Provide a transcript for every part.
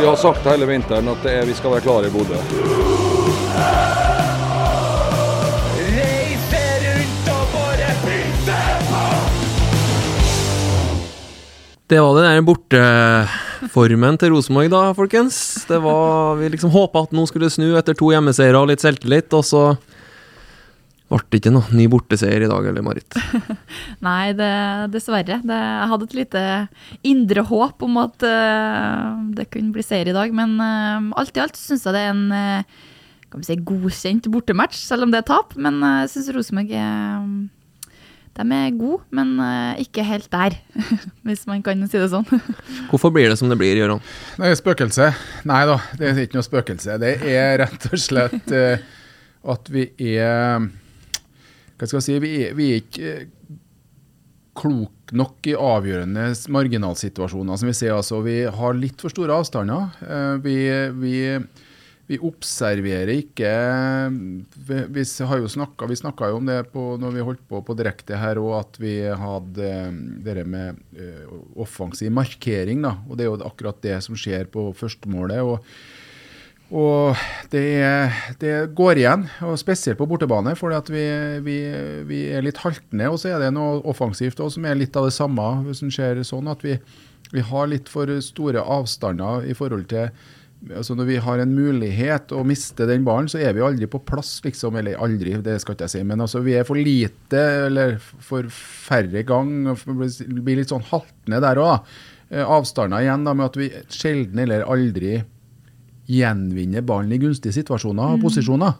Vi har sagt hele vinteren at er, vi skal være klare i Bodø. Det var den der borteformen til Rosenborg, da, folkens. Det var, Vi liksom håpa at nå skulle snu etter to hjemmeseiere og litt selvtillit, og så ble det ikke noe ny borteseier i dag, eller Marit? Nei, det, dessverre. Det, jeg hadde et lite indre håp om at uh, det kunne bli seier i dag, men uh, alt i alt syns jeg det er en uh, kan vi si, godkjent bortematch, selv om det er tap. Men jeg syns Rosenborg er de er gode, men ikke helt der, hvis man kan si det sånn. Hvorfor blir det som det blir, Gøran? Det er spøkelse. Nei da, det er ikke noe spøkelse. Det er rett og slett at vi er hva skal jeg si, vi er, vi er ikke klok nok i avgjørende marginalsituasjoner. som Vi ser. Altså, vi har litt for store avstander. Vi, vi, vi observerer ikke Vi, vi snakket, vi snakka jo om det på, når vi holdt på på direkte her òg, at vi hadde det med offensiv markering. da, og Det er jo akkurat det som skjer på førstemålet. og og det, det, går igjen, og spesielt på bortebane, fordi vi, vi, vi, er litt haltende. Og så er det noe offensivt også, som er litt av det samme, som skjer sånn at vi, vi har litt for store avstander i forhold til altså Når vi har en mulighet å miste den ballen, så er vi aldri på plass, liksom. Eller aldri, det skal ikke jeg si. Men altså, vi er for lite, eller for færre gang. Blir litt sånn haltende der òg. Avstander igjen da, med at vi sjelden eller aldri gjenvinne ballen i gunstige situasjoner og posisjoner.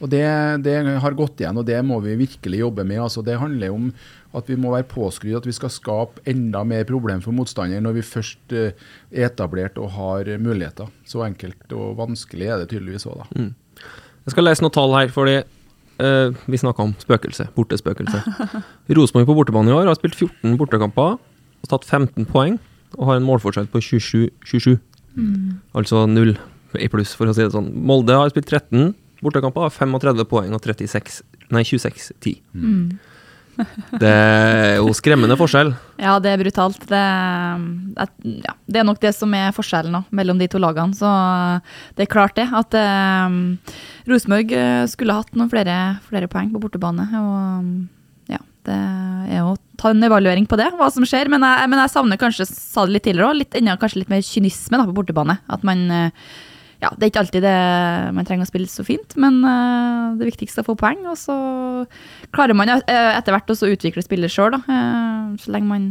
Og det, det, har gått igjen, og det må vi virkelig jobbe med. Altså, det handler om at vi må være påskrudd, at vi skal skape enda mer problem for motstander når vi først er etablert og har muligheter. Så enkelt og vanskelig er det tydeligvis òg, da. Mm. Jeg skal lese noen tall her, fordi uh, vi snakka om spøkelse. Bortespøkelse. Rosenborg på bortebane i år har spilt 14 bortekamper og tatt 15 poeng og har en målforskjell på 27-27. Mm. Altså null i pluss, for å si det sånn. Molde har spilt 13 bortekamper, har 35 poeng og 36, nei, 26-10. Mm. det er jo skremmende forskjell. Ja, det er brutalt. Det, ja, det er nok det som er forskjellen nå, mellom de to lagene. Så det er klart det, at um, Rosenborg eh, skulle hatt noen flere, flere, poeng på bortebane. Og ja, det er jo ta en evaluering på det, hva som skjer. Men jeg, men jeg savner kanskje, sa det litt tidligere òg, enda kanskje litt mer kynisme da, på bortebane. At man uh, ja, det er ikke alltid det man trenger å spille så fint, men uh, det viktigste er å få poeng. Og så klarer man uh, etter hvert også å utvikle spillet sjøl, uh, så lenge man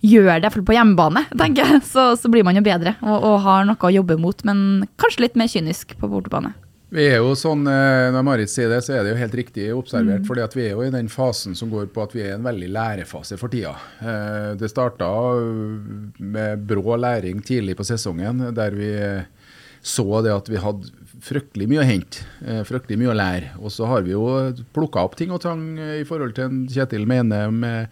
gjør det, iallfall på hjemmebane, tenker jeg, så, så, blir man jo bedre og, og, har noe å jobbe mot, men kanskje litt mer kynisk på bortebane. Vi er jo sånn, Når Marit sier det, så er det jo helt riktig observert. Mm. fordi at Vi er jo i den fasen som går på at vi er i en veldig lærefase for tida. Det starta med brå læring tidlig på sesongen, der vi så det at vi hadde fryktelig mye å hente, eh, fryktelig mye å lære. Og så har vi jo plukka opp ting og tang eh, i forhold til Kjetil Mene med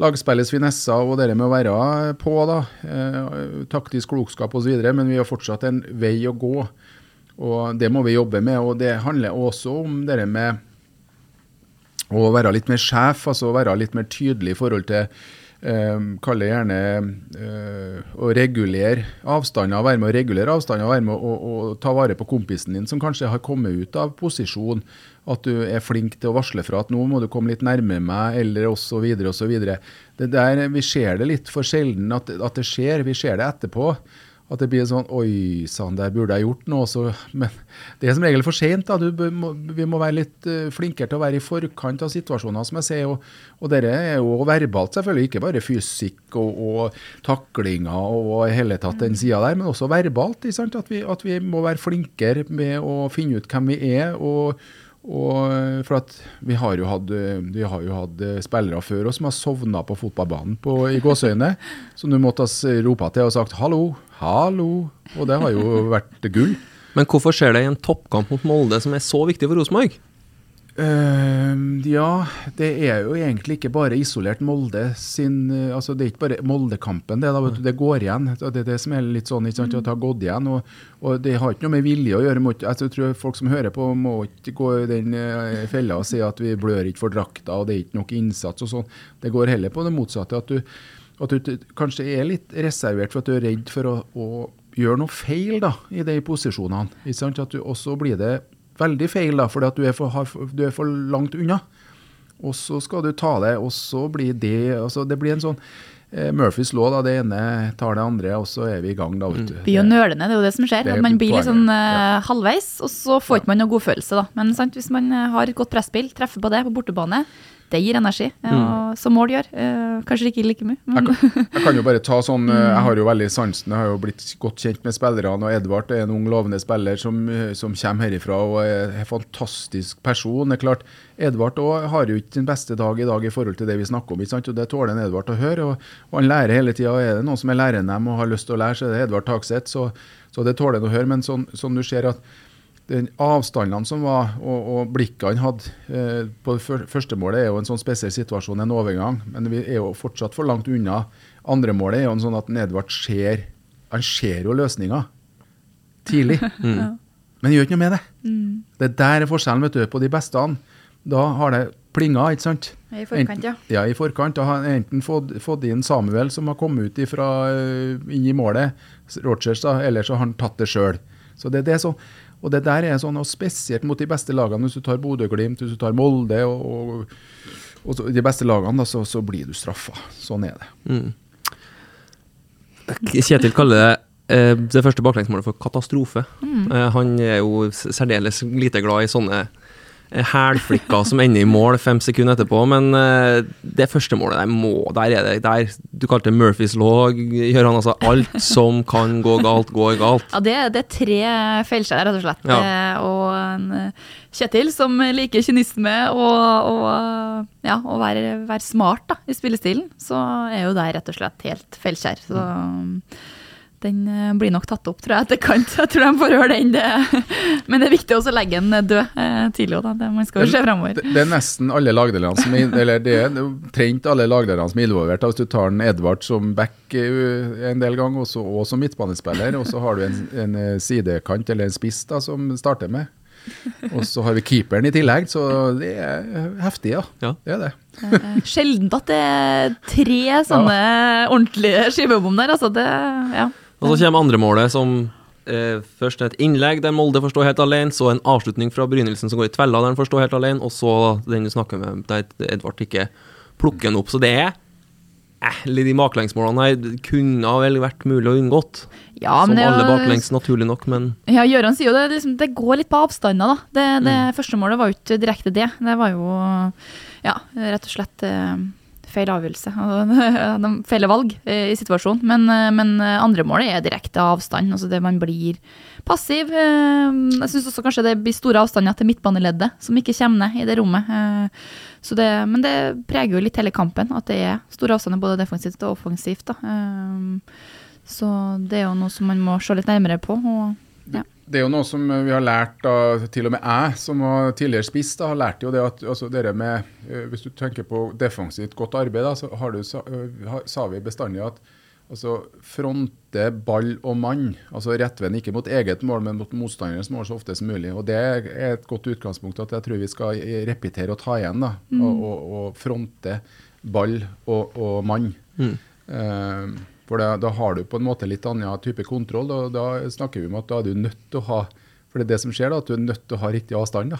lagspillets finesser og det med å være på, da. Eh, taktisk klokskap osv. Men vi har fortsatt en vei å gå. Og det må vi jobbe med. Og det handler også om det med å være litt mer sjef, altså være litt mer tydelig i forhold til kaller gjerne eh, å regulere avstander, være med å regulere avstander, være med å, å, ta vare på kompisen din som kanskje har kommet ut av posisjon. At du er flink til å varsle fra at nå må du komme litt nærmere meg, eller osv. osv. Vi ser det litt for sjelden at, at det skjer, vi ser det etterpå. At det blir sånn Oi sann, der burde jeg gjort noe. Så, men det er som regel for seint. Vi må være litt uh, flinkere til å være i forkant av situasjoner, som jeg sier. Og, og dette er jo verbalt, selvfølgelig. Ikke bare fysikk og, og taklinger og hele tatt den sida der, men også verbalt. At vi, at, vi, må være flinkere med å finne ut hvem vi er. og Og eh, for at vi har jo hatt, eh, vi har jo hatt eh, spillere før oss som har sovna på fotballbanen på, i gåseøyne. Som du måtte ha ropa til og sagt 'hallo, hallo'. Og det har jo vært gull. Men hvorfor skjer det i en toppkamp mot Molde som er så viktig for Rosenborg? Uh, ja, det er jo egentlig ikke bare isolert Molde sin uh, altså Det er ikke bare Moldekampen, det, da, vet du, det går igjen. Det er det som er litt sånn, ikke sant, at det har gått igjen. Og, og det har ikke noe med vilje å gjøre. Mot, altså, jeg tror Folk som hører på, må ikke gå i den uh, fella og si at vi blør ikke for drakta og det er ikke nok innsats og sånn. Det går heller på det motsatte. At du, at du kanskje er litt reservert for at du er redd for å, å gjøre noe feil da, i de posisjonene. Ikke sant? At du også blir det veldig feil, da, fordi at du er, for, du er for langt unna. Og så skal du ta det, og så blir det altså Det blir en sånn eh, Murphys law, da. Det ene tar det andre, og så er vi i gang, da. vet du. Blir jo nølende, det er jo det som skjer. Det man blir litt sånn eh, ja. halvveis, og så får ikke man noe godfølelse, da. Men sant, hvis man eh, har et godt presspill, treffer på det på bortebane, det gir energi. Og som mål gjør. Eh, kanskje ikke like mye, men Jeg kan, jeg kan jo bare ta sånn, eh, jeg har jo veldig sansen, jeg har jo blitt godt kjent med spillerne, og Edvard er en ung lovende spiller som, eh, som kommer herifra og er en fantastisk person. Det er klart, Edvard også har jo ikke sin beste dag i dag i forhold til det vi snakker om, ikke sant? og det tåler en Edvard å høre, og, og han lærer hele tida. Er det noen som er læreren dem og har lyst til å lære, så er det Edvard Takseth, så, så det tåler han å høre. Men sånn, sånn du ser at den avstandene som var, og, og blikkene han hadde eh, på det første målet, er jo en sånn spesiell situasjon, en overgang. Men vi er jo fortsatt for langt unna. Andre målet er jo en sånn at Edvard ser Han ser jo løsninger tidlig. Men gjør ikke noe med det. Det der er forskjellen vet du, på de beste. Da har det plinga, ikke sant? I forkant, ja. Ja, i forkant. Da har han enten fått, fått inn Samuel, som har kommet ut ifra, eh, inn i målet, Rogers, da, eller så har han tatt det sjøl. Så det, det er sånn, og det der er sånn, og spesielt mot de beste lagene, hvis du tar Bodø-Glimt, hvis du tar Molde og, og, og så, de beste lagene, da, så, så blir du straffa. Sånn er det. Kjetil kaller det eh, det første baklengsmålet for katastrofe. Eh, han er jo særdeles lite glad i sånne eh, hælflikker som ender i mål fem sekunder etterpå, men eh, det første målet der må Der er det der Du kalte det Murphys law, gjør han altså alt som kan gå galt, går galt. Ja, det, det er tre feilskjær, rett og slett. Ja. Eh, og en Kjetil som liker kynisme og, og, ja, å være, være smart da, i spillestilen, så er jo det rett og slett helt feilskjær. Så mm, den eh, blir nok tatt opp, tror jeg, etterkant. Jeg tror de får høre den. Det. Men det er viktig også å legge den død eh, tidlig òg, da. Det- Man skal jo se framover. Det, det er nesten alle lagdelene som er, eller det er trent alle lagdelene som er involvert. Hvis du tar en Edvard som back eh, en del ganger, også, og som midtbanespiller, og så har du en, en sidekant eller en spiss da, som starter med. Og så har vi keeperen i tillegg, så det er heftig, ja. Ja. Det er det. Sjeldent at det er tre sånne ordentlige skivebom der, altså. Det, ja. Og så kommer andre målet, som eh, først et innlegg der Molde får stå helt alene, så en avslutning fra Brynildsen som går i tvella der han får stå helt alene, og så den du snakker med, der Edvard ikke plukker den opp. Så det er eh, de baklengsmålene her kunne vel vært mulig å unngått. Ja, som men det alle baklengs, naturlig nok, men Ja, Gøran sier jo det, liksom, det går litt på avstander, da. Det, det Mm. første målet var jo ikke direkte det. Det var jo ja, rett og slett eh, feil avgjørelse. De feiler valg eh, i situasjonen. Men, eh, men eh, andre målet er direkte avstand. Altså det man blir passiv. Jeg syns også kanskje det blir store avstander til midtbaneleddet, som ikke kommer ned i det rommet. Det, men det preger jo litt hele kampen, at det er store avstander både defensivt og offensivt. Da. Så det er jo noe som man må se litt nærmere på. Og. Det er jo noe som vi har lært, da, til og med jeg som var tidligere spiss, da, har lært jo det at altså, med, eh, Hvis du tenker på defensivt godt arbeid, da, så har du, sa, eh, sa vi bestandig at altså, fronte ball og mann, altså rettvendt ikke mot eget mål, men mot motstanderens mål så ofte som mulig. og Det er et godt utgangspunkt at jeg tror vi skal eh, repetere og ta igjen. da, og, og, og fronte ball og, og mann. Eh, for da, da har du på en måte litt annen type kontroll. og Da snakker vi om at da er du nødt til å ha For det er det som skjer, da, at du er nødt til å ha riktig avstand. da.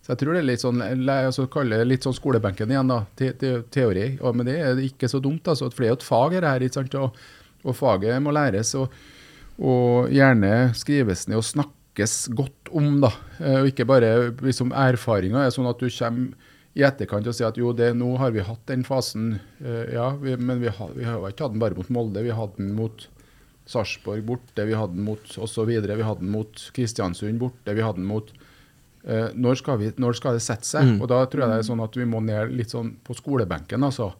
Så jeg tror det er litt sånn altså, litt sånn skolebenken igjen, da. Te, te, teori. Ja, men det er ikke så dumt. altså, For det er jo et fag her, ikke sant? Og, og faget må læres. Og, og gjerne skrives ned og snakkes godt om, da. Eh, Og ikke bare liksom erfaringer er sånn at du kommer i etterkant og si at jo, det, nå har vi hatt den fasen, eh, ja, vi, men vi har, vi har ikke hatt den bare mot Molde. Vi hadde den mot Sarpsborg borte, vi hadde den mot osv. Vi hadde den mot Kristiansund borte, vi hadde den mot uh, når, skal vi, når skal det sette seg? Og da tror jeg det er sånn at vi må ned litt sånn på skolebenken, altså.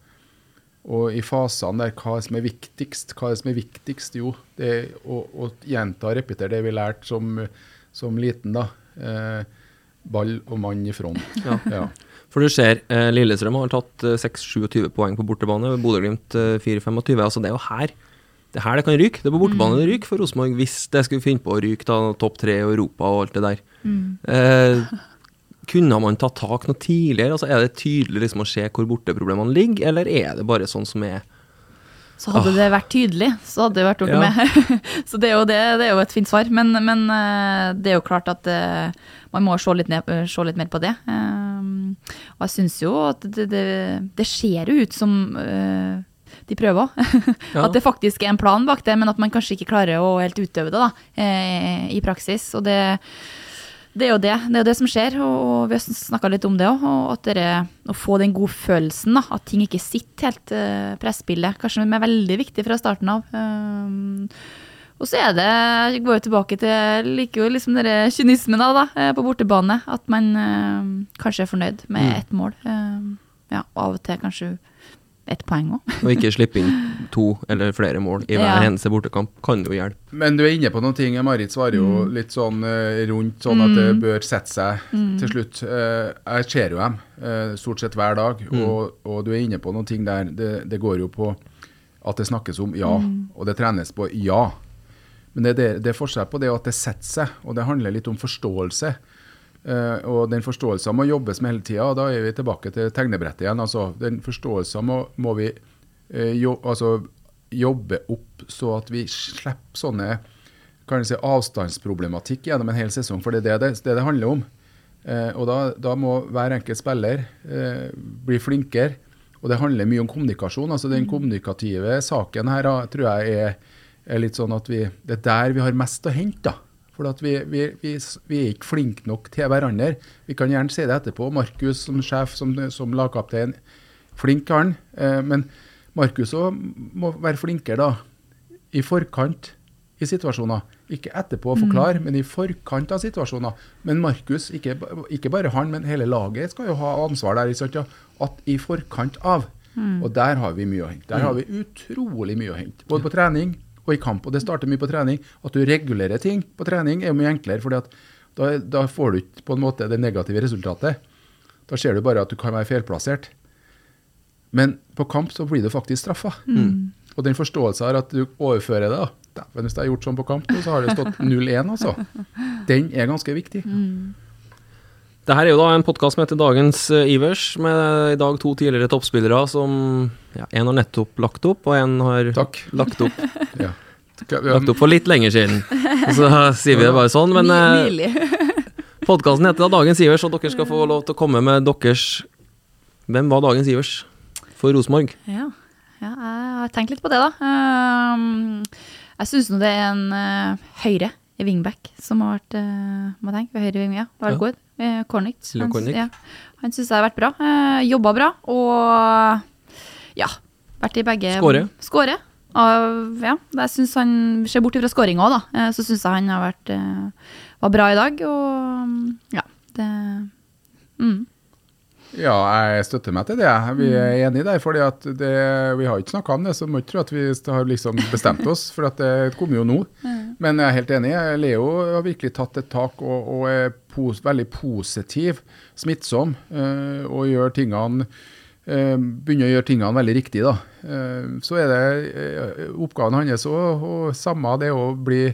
Og i fasene der, hva er som er viktigst? Hva er som er viktigst? Jo, det er å, å gjenta og repetere det vi lærte som, som liten, da. Eh, ball og mann i front. Ja. Ja. For du ser, eh, Lillestrøm har tatt eh, 6-27 poeng på bortebane, Bodø-Glimt eh, 4-25. Altså det er jo her det er her det kan ryke. Det er på bortebane det ryker for Rosenborg, hvis det skulle finne på å ryke da topp tre i Europa og alt det der. Eh, kunne man tatt tak noe tidligere? Altså Er det tydelig liksom å se hvor borteproblemene ligger, eller er det bare sånn som er Så hadde det vært tydelig, så hadde det vært gjort Ja. med. så det er, jo det, det er jo et fint svar. Men, men eh, det er jo klart at eh, man må se litt, ned, eh, se litt mer på det. Og jeg syns jo at det, det, det ser jo ut som de prøver. Ja. At det faktisk er en plan bak det, men at man kanskje ikke klarer å helt utøve det da, i praksis. Og det, det er jo det, det er jo det som skjer, og, vi har snakka litt om det òg. Og at dere, å få den godfølelsen, da, at ting ikke sitter helt uh, presspillet, kanskje er veldig viktig fra starten av. Um, og så er det, jeg går jo tilbake til, jeg liker jo liksom dere kynismen da, da, eh, på bortebane. At man uh, kanskje er fornøyd med ett mål. Uh, ja, av og til kanskje ett poeng òg. og ikke slippe inn to eller flere mål i hver Ja. eneste bortekamp, kan jo hjelpe. Men du er inne på noen ting. Marit svarer jo litt sånn eh, rundt, sånn at det bør sette seg til slutt. Eh, jeg ser jo dem eh, stort sett hver dag, og, og du er inne på noen ting der. Det, det går jo på at det snakkes om ja, og det trenes på ja. Men det, det, det er forskjell på det og at det setter seg, og det handler litt om forståelse. Eh, og den forståelsen må jobbes med hele tida, da er vi tilbake til tegnebrettet igjen. altså Den forståelsen må, må vi eh, jo, altså, jobbe opp så at vi slipper sånne kan si, avstandsproblematikk gjennom en hel sesong, for det er det det, det, det handler om. Eh, og da, da må hver enkelt spiller eh, bli flinkere. Og det handler mye om kommunikasjon. altså Den kommunikative saken her tror jeg er, er litt sånn at vi, det er der vi har mest å hente. da. For vi, vi, vi, vi er ikke flinke nok til hverandre. Vi kan gjerne si det etterpå. Markus som sjef, som, som lagkaptein, flink han. Eh, men Markus òg må være flinkere da, i forkant i situasjoner. Ikke etterpå å forklare, men i forkant av situasjoner. Men Markus, ikke, ikke bare han, men hele laget skal jo ha ansvar der. sant, ja? At i forkant av. Og der har vi mye å hente. Der har vi utrolig mye å hente. Både på trening og i kamp. Og det starter mye på trening. At du regulerer ting på trening er jo mye enklere. fordi da, da får du ikke på en måte det negative resultatet. Da ser du bare at du kan være feilplassert. Men på kamp så blir du faktisk straffa. Og den forståelsen her at du overfører det, da. Dæven, hvis jeg har gjort sånn på kamp, så har det stått 0-1, altså. Den er ganske viktig. Det her er jo da en podkast som heter Dagens eh, Ivers, med i dag to tidligere toppspillere som ja, En har nettopp lagt opp, og en har Takk. lagt opp, Ja. lagt opp for litt lenger siden. Så sier vi det bare sånn. Men eh, podkasten heter da Dagens Ivers, og dere skal få lov til å komme med deres Hvem var Dagens Ivers for Rosenborg? Ja, ja, jeg har tenkt litt på det, da. Um, jeg syns nå det er en uh, høyre wingback som har vært uh, må tenke, ved høyre wing, ja. Valgård. Uh, Kornic. Kornik Han, Kornic. ja, han syns jeg har vært bra. Uh, Jobba bra og ja, vært i begge Skåre. Skåre. Og, ja, jeg synes han ser bort fra skåringa òg, da. Så syns jeg han har vært var bra i dag, og ja, det mm. Ja, jeg støtter meg til det. Vi er enige der. fordi at det, Vi har ikke snakka om det, så må ikke tro at vi har liksom bestemt oss. For at det kommer jo nå. Men jeg er helt enig. Leo har virkelig tatt et tak og, og er pos, veldig positiv, smittsom, eh, og gjør tingene eh, begynner å gjøre tingene veldig riktig. da. Eh, så er det oppgaven hans òg, og samme det å bli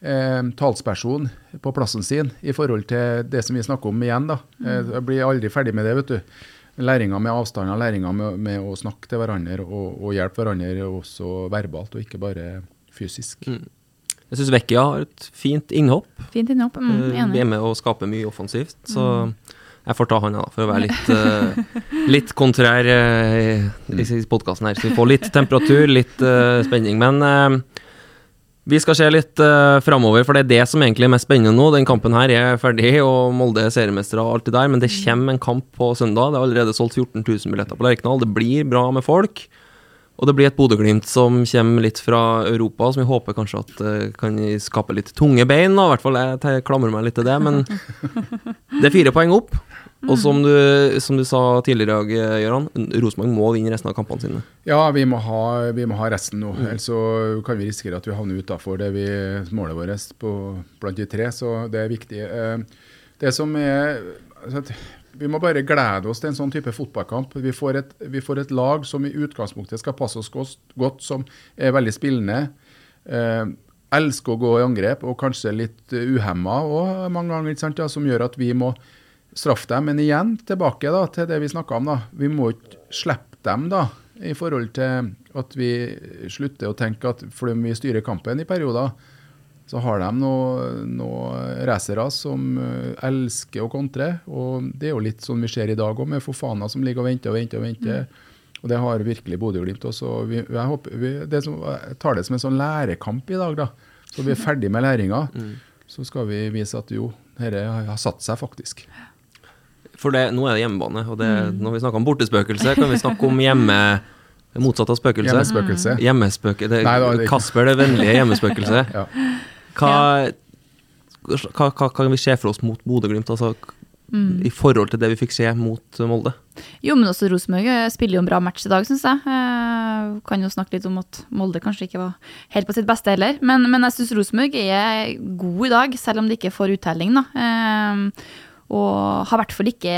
eh, talsperson på plassen sin i forhold til det som vi snakker om igjen. da. Eh, jeg blir aldri ferdig med det. vet du. Læringa med avstander, læringa med, med å snakke til hverandre og, og hjelpe hverandre også verbalt, og ikke bare fysisk. Jeg syns Vekkia har et fint innhopp. Fint innhopp. Mm, enig. Vi er med å skape mye offensivt, så jeg får ta han da, for å være litt, uh, litt kontrær uh, i podkasten her. Så vi får litt temperatur, litt uh, spenning. Men eh, vi skal se litt uh, framover, for det er det som egentlig er mest spennende nå. Den kampen her er ferdig, og Molde er seriemestere og alt det der, men det kommer en kamp på søndag. Det er allerede solgt 14 000 billetter på Lerkendal. Det blir bra med folk. Og det blir et Bodø-Glimt som kommer litt fra Europa, som vi håper kanskje at uh, kan skape litt tunge bein. da, I hvert fall jeg klamrer meg litt til det, men det er fire poeng opp. Og som du, som du sa tidligere Gøran, Rosenborg må vinne resten av kampene sine. Ja, vi må ha, vi må ha resten nå. Ellers så kan vi risikere at vi havner utafor det vi, målet vårt på, blant de tre. Så det er viktig. Eh, Det som er altså Vi må bare glede oss til en sånn type fotballkamp. Vi får et, vi får et lag som i utgangspunktet skal passe oss godt, som er veldig spillende. Eh, elsker å gå i angrep, og kanskje litt uh, uhemma og mange ganger, ja, som gjør at vi må straffe dem. Men igjen tilbake da, til det vi snakka om. da. Vi må ikke slippe dem da, i forhold til at vi slutter å tenke at fordi vi styrer kampen i perioder, så har de noen noe racere som eh, elsker å kontre. Og det er jo litt sånn vi ser i dag òg, med Fofana som ligger og venter og venter. Og venter. Og det har virkelig Bodø-Glimt også. Vi, jeg, håper, vi, det som, jeg tar det som en sånn lærekamp i dag, da. Så vi er ferdig med læringa. Så skal vi vise at jo, dette har satt seg faktisk. For det, nå er det hjemmebane, og det, når vi snakker om bortespøkelse, kan vi snakke om hjemme... Motsatt av spøkelse. Hjemmespøkelse. Hjemmespøke, det, Nei, det er Kasper, det vennlige hjemmespøkelset. Ja. Hva, hva, hva kan vi se for oss mot Bodø-Glimt, altså, i forhold til det vi fikk se mot Molde? Jo, men også Rosenborg eh, spiller jo en bra match i dag, syns jeg. Eh, kan jo snakke litt om at Molde kanskje ikke var helt på sitt beste heller. Men, men jeg syns Rosenborg er god i dag, selv om de ikke får uttelling, da. Eh, og har i hvert fall ikke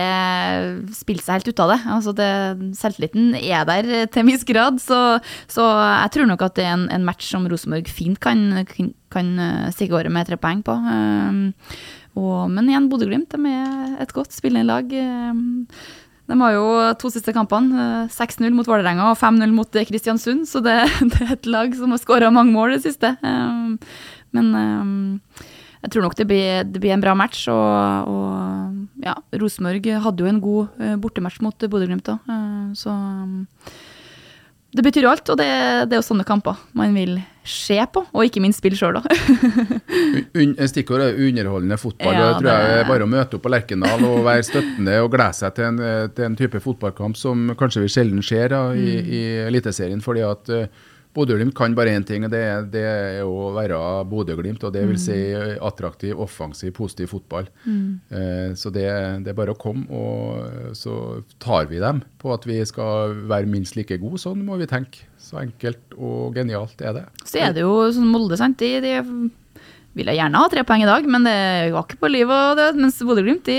spilt seg helt ut av det. Altså det selvtilliten er der til en viss grad, så, så jeg tror nok at det er en, en match som Rosenborg fint kan, kan, kan eh, stikke året med tre poeng på. Eh, og, men igjen, Bodø-Glimt er et godt spillende lag. Eh, De har jo to siste kampene. eh, 6-0 mot Vålerenga og 5-0 mot eh, Kristiansund, så det, det er et lag som har skåra mange mål det siste. Eh, Men eh, jeg tror nok det blir, det blir en bra match. Og, og ja, Rosenborg hadde jo en god eh, bortematch mot Bodø-Glimt òg, så eh, det betyr jo alt, og det, det er jo sånne kamper man vil se på, og ikke minst spille sjøl, da. Un Stikkord er underholdende fotball. Ja, det tror jeg er bare å møte opp på Lerkendal og være støttende og glede seg til en, eh, til en type fotballkamp som kanskje vi sjelden ser da, i, Mm. i Eliteserien. fordi at uh, Bodø-Glimt kan bare én ting, og det, er- det er å være Bodø-Glimt. Og det vil si Mm. eh, attraktiv, offensiv, positiv fotball. Eh, så det, det er bare å komme, og så tar vi dem på at vi skal være minst like gode. Sånn må vi tenke. Så enkelt og genialt er det. Så er det jo sånn Molde, sant. De, de vil jeg gjerne ha tre poeng i dag, men det var ikke på liv og død. Mens Bodø-Glimt de,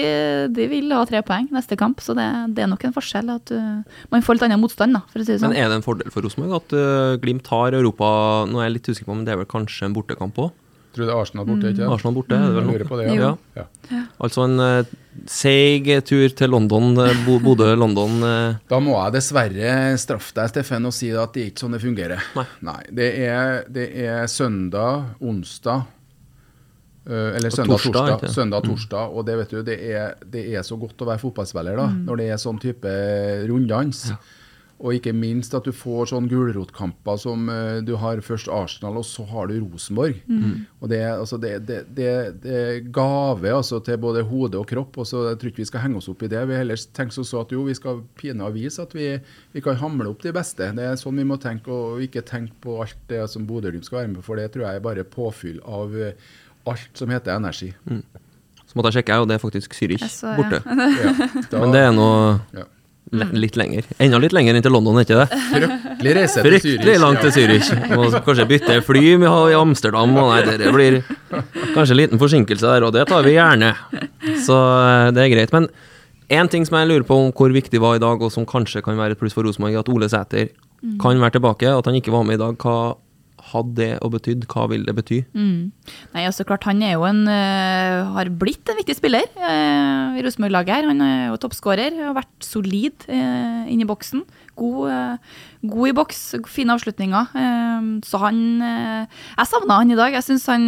de vil ha tre poeng neste kamp, så det, det er nok en forskjell at uh, man får litt annen motstand, da, for å si det sånn. Men er det en fordel for Rosenborg at uh, Glimt har Europa Nå er jeg litt usikker på men det er vel kanskje en bortekamp òg? Tror du det er Arsenal borte, ikke sant? Arsenal borte, er det vel på det, ja. Ja. ja. Altså en uh, seig tur til London, uh, Bo Bodø-London. Uh, Da må jeg dessverre straffe deg, Steffen, og si at det er ikke sånn det fungerer. Nei. det, er, det er søndag, onsdag Eller søndag, torsdag, torsdag, søndag, torsdag. Og det vet du, det er, det er så godt å være fotballspiller da, når det er sånn type runddans. Og ikke minst at du får sånn gulrotkamper som uh, du har først Arsenal, og så har du Rosenborg. Og det, altså, det, det, det, det er gave altså, til både hode og kropp. og så Jeg tror ikke vi skal henge oss opp i det. Vi heller tenker så at jo, vi skal pinadø vise at vi, vi kan hamle opp de beste. Det er sånn vi må tenke, og ikke tenke på alt det som Bodø-Glimt skal være med for det tror jeg er bare påfyll av eh, alt som heter energi. så måtte jeg sjekke, og det er faktisk Zürich så, ja. borte. Ja, da, Men det er nå ja. le litt lenger. Enda litt lenger enn til London, er ikke det? Fryktelig reise til Zürich. Fryktelig langt til Zürich. Må kanskje bytte fly i Amsterdam. Og nei, det blir kanskje en liten forsinkelse der, og det tar vi gjerne. Så eh, det er greit. Men én ting som jeg lurer på om hvor viktig var i dag, og som kanskje kan være et pluss for Rosenborg, at Ole Sæter kan være tilbake. At han ikke var med i dag, hva hadde det og betydd? Hva vil det bety? Mm. Nei, altså klart Han er jo en, uh, har blitt en viktig spiller uh, i Rosenborg-laget. her. Han er jo toppskårer, har vært solid uh, i boksen. God, øh, god i boks, fine avslutninger. Eh, så han øh, Jeg savna han i dag. Jeg synes han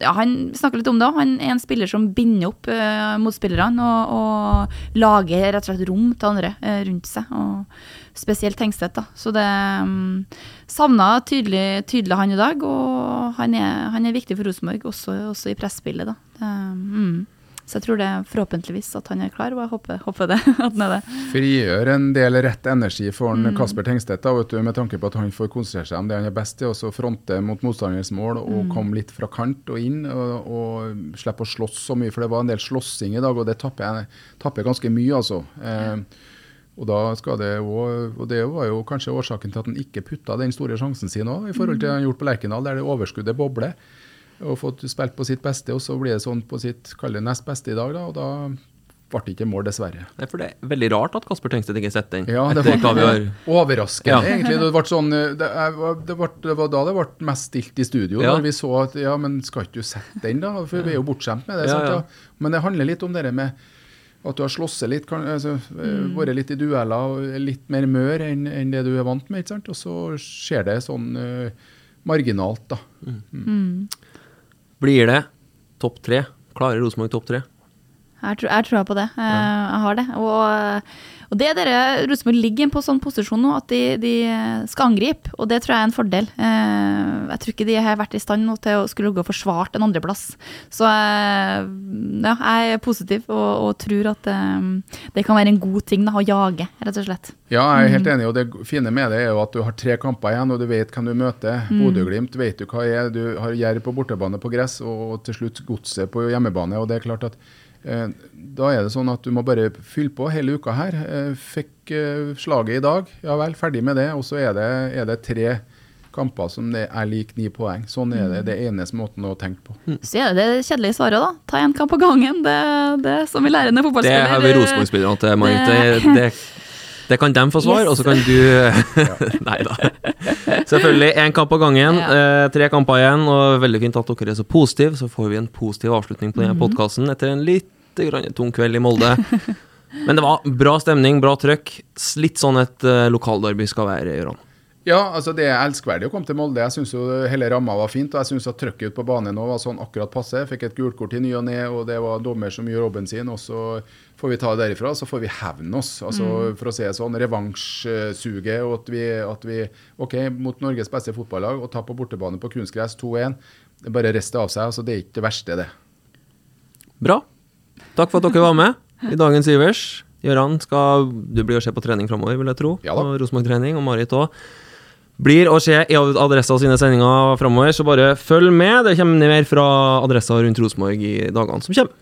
ja, han snakker litt om det. Han er en spiller som binder opp øh, motspillerne og, og lager rett og slett rom til andre rundt seg. og Spesielt Tengstedt. da. Så det um, savna tydelig, tydelig han i dag, og han er, han er viktig for Rosenborg, også, også i presspillet. da. Det, mm. Så jeg tror det forhåpentligvis at han er klar, og jeg håper, håper det. at han er det. Frigjør en del rett energi for Mm. Kasper Tengstedt, da, vet du, med tanke på at han får konsentrere seg om det han er best i, og så fronte mot motstanderens mål og Mm. komme litt fra kant og inn. Og, og slippe å slåss så mye, for det var en del slåssing i dag, og det tapper, jeg- tapper ganske mye, altså. Eh, og da skal det også, og det var jo kanskje årsaken til at han ikke putta den store sjansen sin òg, i forhold til det han gjort på Lerkendal, der det overskuddet bobler. Og fått spilt på sitt beste, og så blir det sånn på sitt kall nest beste i dag, da. Og da ble det ikke mål, dessverre. Nei, for det er veldig rart at Kasper Tengstedt ikke setter den. Ja, det har overraskende, Ja. egentlig. Det, ble sånn, det, er- det, ble, det var da det ble mest stilt i studio, Ja. når vi så at ja, men skal ikke du sette den, da? For vi er jo bortskjemt med det. Ja, sant? ja. Ja. Men det handler litt om det med at du har slåsset litt, kan, altså, Mm. vært litt i dueller og litt mer mør enn enn det du er vant med. ikke sant? Og så skjer det sånn uh, marginalt, da. Blir det topp tre? Klarer Rosenborg topp tre? Jeg tror, jeg tror på det. Eh, Jeg har det. Og, og det er dere Rosenborg ligger på sånn posisjon nå at de, de skal angripe, og det tror jeg er en fordel. Eh, Jeg tror ikke de har vært i stand nå til å skulle gå forsvart en andreplass. Så eh, ja, jeg er positiv og, og tror at eh, det kan være en god ting da, å jage, rett og slett. Ja, jeg er Mm. helt enig, og det fine med det er jo at du har tre kamper igjen, og du vet hvem du møter. Mm. Bodø-Glimt vet du hva er. Du har Jerv på bortebane på gress, og til slutt Godset på hjemmebane. og det er klart at Da er det sånn at du må bare fylle på hele uka her. Eh, fikk eh, slaget i dag, ja vel, ferdig med det. Og så er det, er det tre kamper som det er lik ni poeng. Sånn er Mm. det. Det er eneste måten å tenke på. Så er det det kjedelige svaret, da. Ta en kamp av gangen. Det er det som vi lærer ned Det fotballspiller. har vi Rosenborg-spillerne til, Marit. Det, det, det kan de få svar, Yes. og så kan du Nei da. Selvfølgelig én kamp av gangen. Ja. Eh, tre kamper igjen, og veldig fint at dere er så positive. Så får vi en positiv avslutning på denne Mhm. podkasten etter en litt grann tung kveld i Molde. Men det var bra stemning, bra trøkk. Litt sånn et uh, lokalderby skal være, Gøran. Ja, altså det er elskverdig å komme til Molde. Jeg syns hele ramma var fint. Og jeg syns at trøkket ut på banen nå var sånn akkurat passe. Jeg fikk et gult kort i ny og ne, og det var dommer som gjorde jobben sin. Og så får vi ta det derifra, så får vi hevne oss. Altså For å si det sånn, revansjsuget. Og at vi, at vi OK, mot Norges beste fotballag, og ta på bortebane på kunstgress 2-1. Det er bare riste av seg. altså Det er ikke det verste, det. Bra. Takk for at dere var med i dagens Ivers. Gøran, skal du blir å se på trening framover, vil jeg tro. Ja da. Og Rosenborg-trening, og Marit òg. Blir å se i Adressa sine sendinger framover, så bare følg med. Det kommer mer fra Adressa rundt Rosenborg i dagene som kommer.